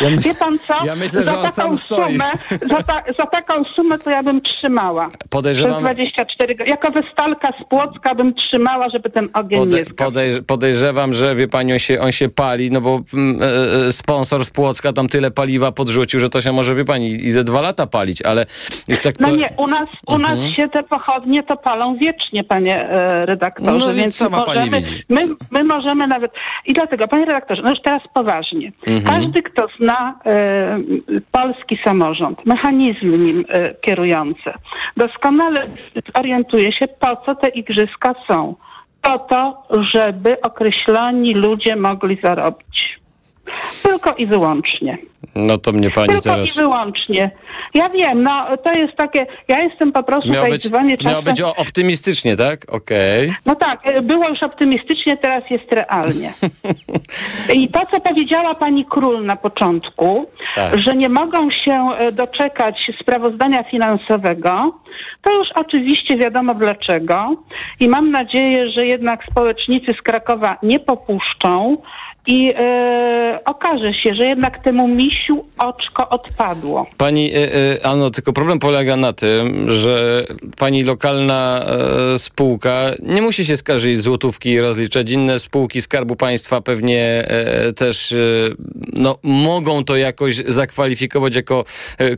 ja myśl, Wie pan co? Ja myślę, że on sam stoi. Sumę, za, ta, za taką sumę to ja bym trzymała. Podejrzewam... Przez 24 Jako westalka z Płocka bym trzymała, żeby ten ogień Pode, nie podejrz Podejrzewam, że wie pani, on się, on się pali, no bo mm, e, e, sponsor z Płocka tam tyle paliwa podrzucił, że to się może, wie pani, i ze dwa lata palić, ale już tak... No nie, u nas, u nas mhm. się te pochodnie to palą wiecznie, panie e, redaktorze. No więc sama możemy, pani. My, my możemy nawet... I dlatego, panie redaktorze, no już teraz poważnie. Mhm. Każdy, kto zna polski samorząd, mechanizmy nim kierujące, doskonale orientuje się, po co te igrzyska są po to, żeby określoni ludzie mogli zarobić. Tylko i wyłącznie. No to mnie pani Tylko teraz... i wyłącznie. Ja wiem, no to jest takie, ja jestem po prostu miało być, czasem... Miało być optymistycznie, tak? Okej. Okay. No tak, e, było już optymistycznie, teraz jest realnie. I to, co powiedziała pani Król na początku, tak. że nie mogą się e, doczekać sprawozdania finansowego, to już oczywiście wiadomo dlaczego. I mam nadzieję, że jednak społecznicy z Krakowa nie popuszczą i e, okaże się, że jednak temu misiu oczko odpadło. Pani e, e, Anno, tylko problem polega na tym, że pani lokalna spółka nie musi się skarżyć złotówki i rozliczać. Inne spółki Skarbu Państwa pewnie też no, mogą to jakoś zakwalifikować jako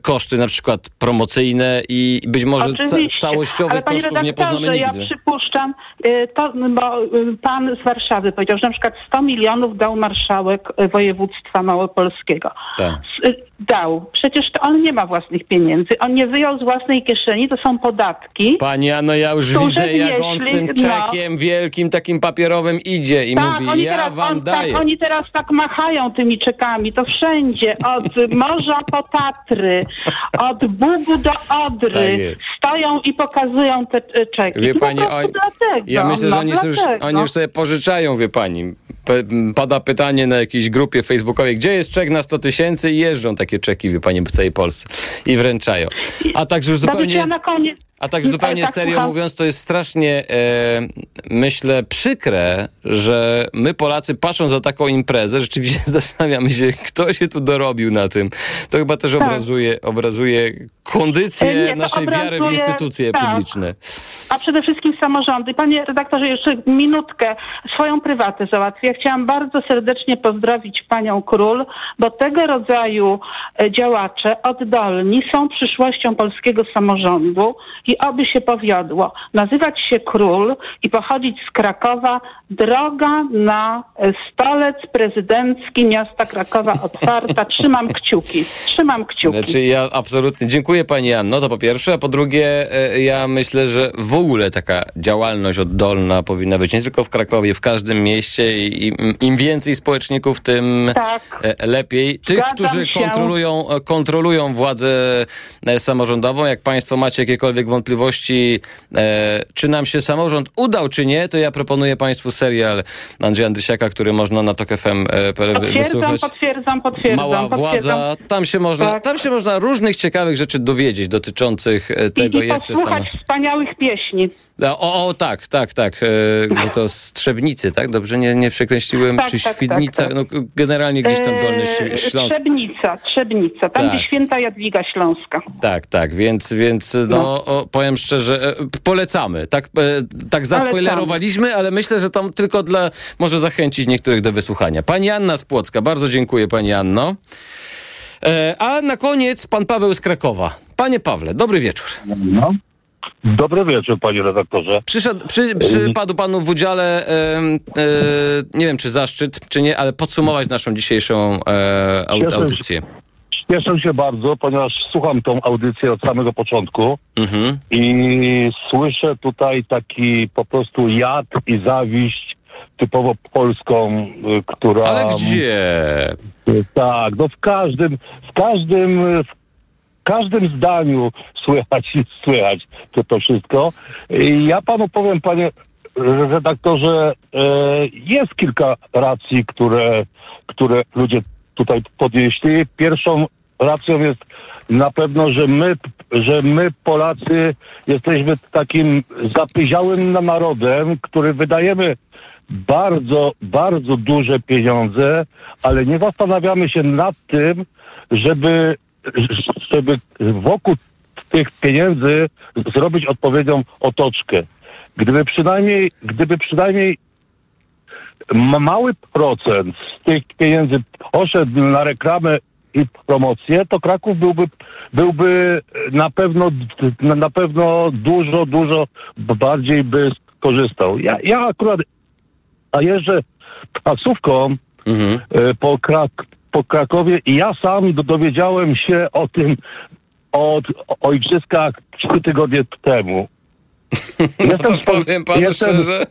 koszty na przykład promocyjne i być może ca całościowych kosztów nie poznamy nigdy. ja przypuszczam, to, bo pan z Warszawy powiedział, że na przykład 100 milionów dał marszałek y, województwa małopolskiego. Tak. Y, Dał. Przecież to on nie ma własnych pieniędzy. On nie wyjął z własnej kieszeni, to są podatki. Pani Anno, ja już Którzy widzę, jak on z tym no. czekiem wielkim, takim papierowym idzie i tak, mówi, oni ja teraz, wam on, daję. tak, oni teraz tak machają tymi czekami, to wszędzie, od morza po Tatry, od Bugu do Odry, Tak stoją i pokazują te e, czeki. Wie No pani, prostu oni- dlatego. Ja myślę, no, że oni, są już, oni już sobie pożyczają, wie pani. Pada pytanie na jakiejś grupie facebookowej, gdzie jest czek na 100 tysięcy i jeżdżą takie czeki, wie pani, po całej Polsce i wręczają. A także już zupełnie... ja na koniec... A tak zupełnie tak, serio słucham. mówiąc, to jest strasznie, e, myślę, przykre, że my Polacy patrząc za taką imprezę, rzeczywiście zastanawiamy się, kto się tu dorobił na tym. To chyba też Tak. obrazuje, obrazuje kondycję E, nie, naszej wiary w obrazuje- instytucje tak. publiczne. A przede wszystkim samorządy. Panie redaktorze, jeszcze minutkę swoją prywatę załatwię. Ja chciałam bardzo serdecznie pozdrowić panią Król, bo tego rodzaju e, działacze oddolni są przyszłością polskiego samorządu i oby się powiodło. Nazywać się Król i pochodzić z Krakowa, droga na e, stolec prezydencki miasta Krakowa otwarta. Trzymam kciuki. Trzymam kciuki. Znaczy ja absolutnie dziękuję pani Anno, to po pierwsze, a po drugie e, ja myślę, że w ogóle taka działalność oddolna powinna być nie tylko w Krakowie, w każdym mieście i im, im więcej społeczników, tym Tak. e, lepiej. Tych, Zgadzam którzy się. kontrolują, kontrolują władzę samorządową, jak państwo macie jakiekolwiek wątpliwości, e, czy nam się samorząd udał, czy nie, to ja proponuję państwu serial Andrzeja Andysiaka, który można na TOK FM e, Potwierdzam, wysłuchać. potwierdzam, potwierdzam. Mała potwierdzam. władza, tam się można, Tak. tam się można różnych ciekawych rzeczy dowiedzieć dotyczących e, tego, I, i jak te same... wspaniałych pieśni. O, o, tak, tak, tak. E, że to Strzebnicy, tak? Dobrze nie, nie przekreśliłem? Tak, Czy tak, Świdnica? tak, tak. No, generalnie gdzieś tam Dolny Eee, Śl- Śląsk. Trzebnica, Trzebnica, tam Tak. gdzie święta Jadwiga Śląska. Tak, tak, więc, więc no, o, powiem szczerze, e, polecamy. Tak, e, tak zaspoilerowaliśmy, ale myślę, że tam tylko dla, może zachęcić niektórych do wysłuchania. Pani Anna z Płocka, bardzo dziękuję Pani Anno. E, a na koniec Pan Paweł z Krakowa. Panie Pawle, dobry wieczór. No. Dobry wieczór, panie redaktorze. Przyszedł, przy, przypadł panu w udziale, e, e, nie wiem czy zaszczyt, czy nie, ale podsumować naszą dzisiejszą e, audycję. Cieszę się bardzo, ponieważ słucham tą audycję od samego początku Mhm. i słyszę tutaj taki po prostu jad i zawiść typowo polską, y, która... Ale gdzie? Tak, no w każdym, w każdym, w każdym zdaniu słychać, słychać to, to wszystko. I ja panu powiem, panie redaktorze, e, jest kilka racji, które, które ludzie tutaj podnieśli. Pierwszą racją jest na pewno, że my, że my Polacy jesteśmy takim zapyziałym narodem, który wydajemy bardzo, bardzo duże pieniądze, ale nie zastanawiamy się nad tym, żeby, żeby wokół tych pieniędzy zrobić odpowiednią otoczkę. Gdyby przynajmniej, gdyby przynajmniej ma- mały procent z tych pieniędzy poszedł na reklamę i promocję, to Kraków byłby, byłby na pewno, na na pewno dużo, dużo bardziej by skorzystał. Ja, ja akurat a jeżdżę taksówką Mhm. e, po, Krak- po Krakowie i ja sam do- dowiedziałem się o tym od, o igrzyskach trzy tygodnie temu. No to powiem panu jestem- szczerze,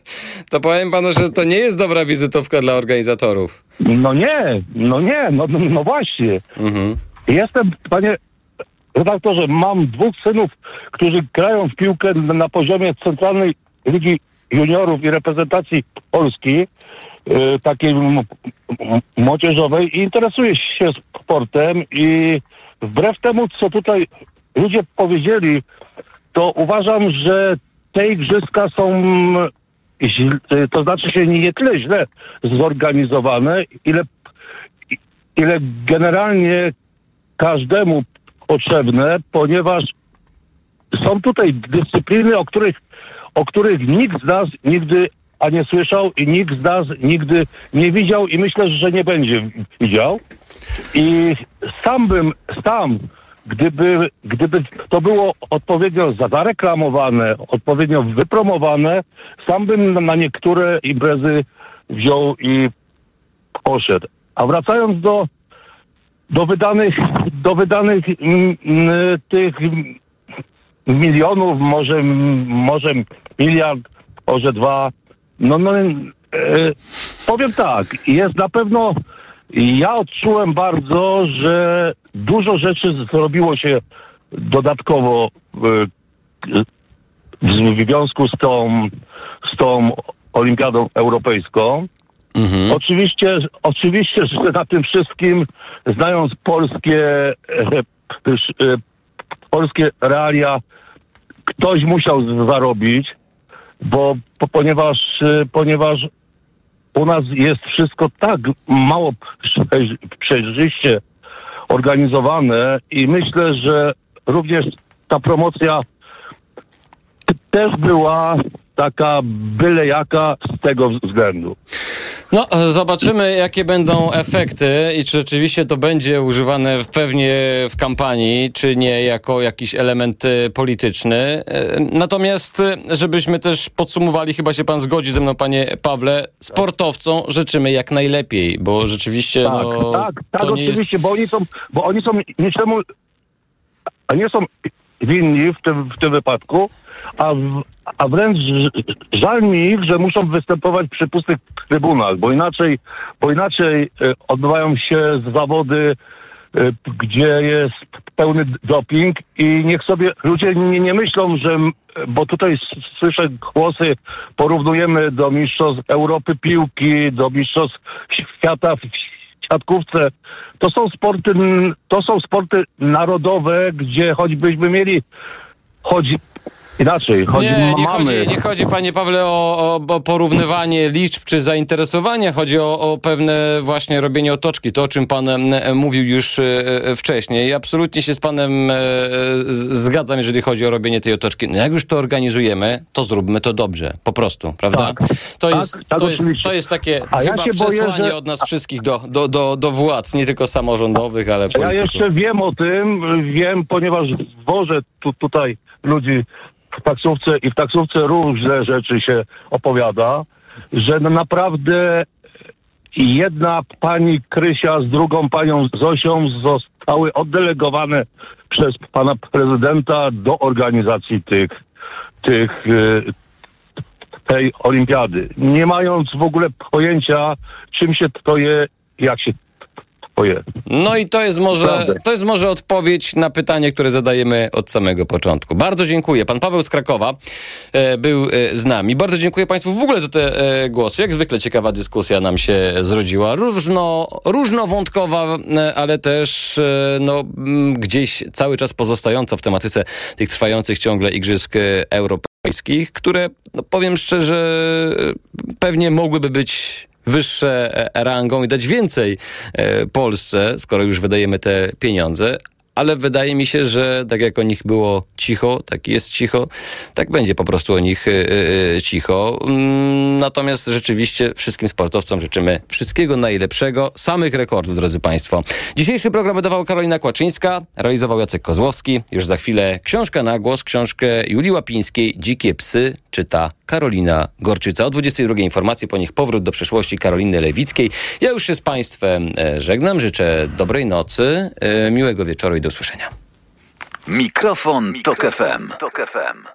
to powiem panu, że to nie jest dobra wizytówka dla organizatorów. No nie, no nie, no, no, no właśnie. Mhm. Jestem, panie redaktorze, mam dwóch synów, którzy grają w piłkę na, poziomie Centralnej Ligi Juniorów i reprezentacji Polski, takiej m- m- młodzieżowej i interesuję się sportem i wbrew temu, co tutaj ludzie powiedzieli, to uważam, że te igrzyska są źle, to znaczy się nie tyle źle zorganizowane, ile, ile generalnie każdemu potrzebne, ponieważ są tutaj dyscypliny, o których, o których nikt z nas nigdy a nie słyszał i nikt z nas nigdy nie widział i myślę, że nie będzie widział. I sam bym, sam, gdyby, gdyby to było odpowiednio za- zareklamowane, odpowiednio wypromowane, sam bym na- niektóre imprezy wziął i poszedł. A wracając do, do wydanych, do wydanych mm, mm, tych milionów, może, może miliard, może dwa. No, no e, powiem tak, jest na pewno, ja odczułem bardzo, że dużo rzeczy zrobiło się dodatkowo e, w związku z tą, z tą Olimpiadą Europejską. Oczywiście, oczywiście, że na tym wszystkim, znając polskie, e, e, polskie realia, ktoś musiał zarobić, bo po, ponieważ, e, ponieważ u nas jest wszystko tak mało prze- przejrzyście organizowane i myślę, że również ta promocja też była taka byle jaka z tego względu. No, zobaczymy, jakie będą efekty i czy rzeczywiście to będzie używane w, pewnie w kampanii, czy nie jako jakiś element e, polityczny. E, Natomiast, e, żebyśmy też podsumowali, chyba się pan zgodzi ze mną, panie Pawle, sportowcom życzymy jak najlepiej, bo rzeczywiście Tak, no, tak, tak, to nie jest... oczywiście, bo oni są, bo oni są niczemu, nie są winni w tym, w tym wypadku, a, w, a wręcz żal mi ich, że muszą występować przy pustych trybunach, bo inaczej, bo inaczej e, odbywają się zawody, e, gdzie jest pełny doping i niech sobie ludzie nie, nie myślą, że, bo tutaj słyszę głosy, porównujemy do mistrzostw Europy piłki, do mistrzostw świata w siatkówce. To są sporty, to są sporty narodowe, gdzie choćbyśmy mieli, chodzi inaczej, chodzi, Nie, nie mamy... chodzi, nie chodzi, panie Pawle, o, o, o porównywanie liczb czy zainteresowania. Chodzi o, o pewne właśnie robienie otoczki. To, o czym pan e, mówił już e, e, wcześniej. Absolutnie się z panem zgadzam, jeżeli chodzi o robienie tej otoczki. No jak już to organizujemy, to zróbmy to dobrze. Po prostu, prawda? to, tak, jest, tak, to, jest, to jest takie A ja chyba boję, przesłanie że- od nas wszystkich do, do, do, do władz, nie tylko samorządowych, ale Ja polityków. jeszcze wiem o tym, wiem, ponieważ wożę tu, tutaj ludzi w taksówce i w taksówce różne rzeczy się opowiada, że no naprawdę jedna pani Krysia z drugą panią Zosią zostały oddelegowane przez pana prezydenta do organizacji tych, tych e, tej olimpiady. Nie mając w ogóle pojęcia, czym się to je, jak się. No i to jest może, to jest może odpowiedź na pytanie, które zadajemy od samego początku. Bardzo dziękuję. Pan Paweł z Krakowa e, był e, z nami. Bardzo dziękuję Państwu w ogóle za te e, głosy. Jak zwykle ciekawa dyskusja nam się zrodziła. Różno, różnowątkowa, e, ale też e, no, gdzieś cały czas pozostająca w tematyce tych trwających ciągle Igrzysk e, Europejskich, które, no, powiem szczerze, pewnie mogłyby być wyższe e, rangą i dać więcej e, Polsce, skoro już wydajemy te pieniądze. Ale wydaje mi się, że tak jak o nich było cicho, tak jest cicho, tak będzie po prostu o nich e, e, cicho. Mm, Natomiast rzeczywiście wszystkim sportowcom życzymy wszystkiego najlepszego, samych rekordów, drodzy Państwo. Dzisiejszy program wydawała Karolina Kłaczyńska, realizował Jacek Kozłowski. Już za chwilę książka na głos, książkę Julii Łapińskiej, Dzikie psy, czyta Karolina Gorczyca. O 22 informacje, po nich powrót do przeszłości Karoliny Lewickiej. Ja już się z Państwem e, żegnam, życzę dobrej nocy, e, miłego wieczoru i do usłyszenia. Mikrofon, Tok FM. Tok FM.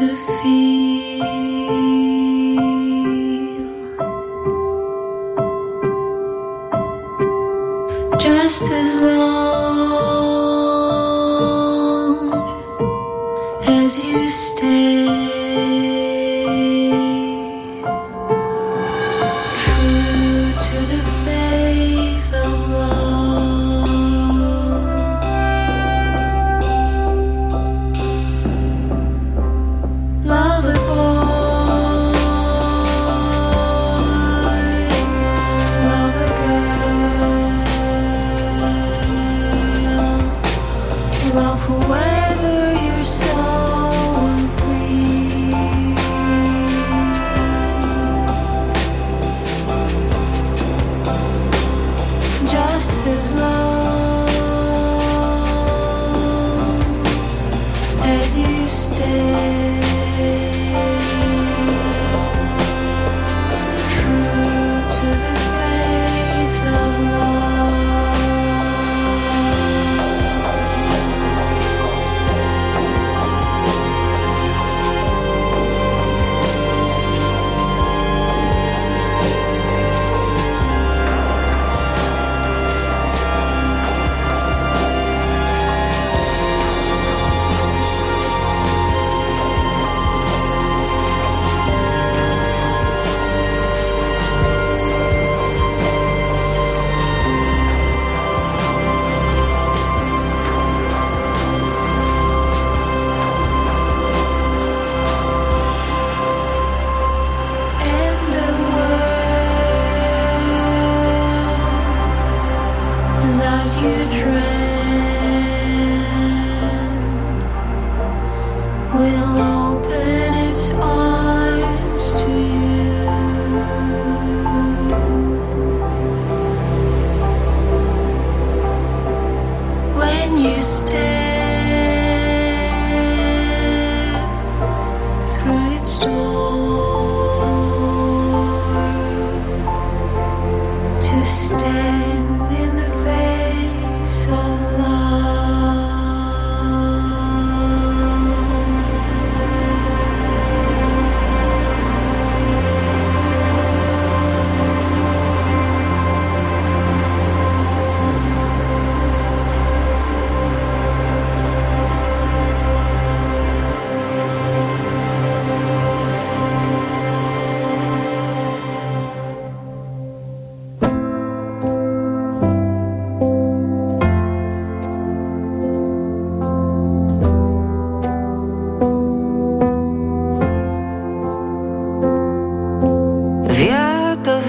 to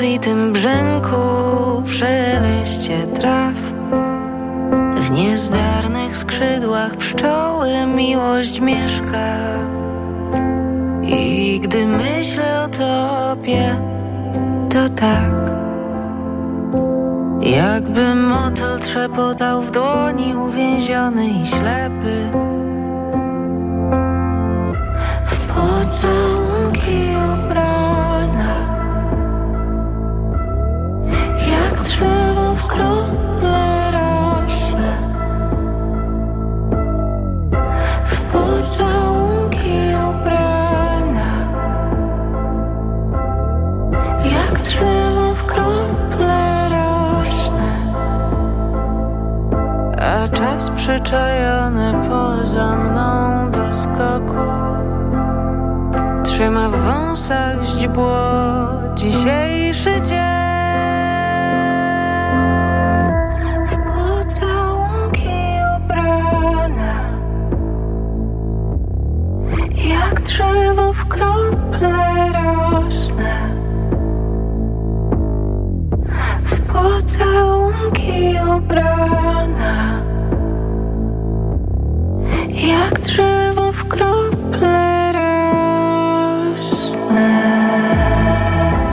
jadowitym brzęku, w szeleście traw. W niezdarnych skrzydłach pszczoły miłość mieszka. I gdy myślę o tobie, to tak Jakby motyl trzepotał w dłoni uwięziony i ślepy. W pocałunki ubrana krople rośnie W pocałunki ubrana Jak drzewo w krople rośnie A czas przyczajony poza mną do skoku. Trzyma w wąsach źdźbło dzisiejszy dzień W pocałunki ubrana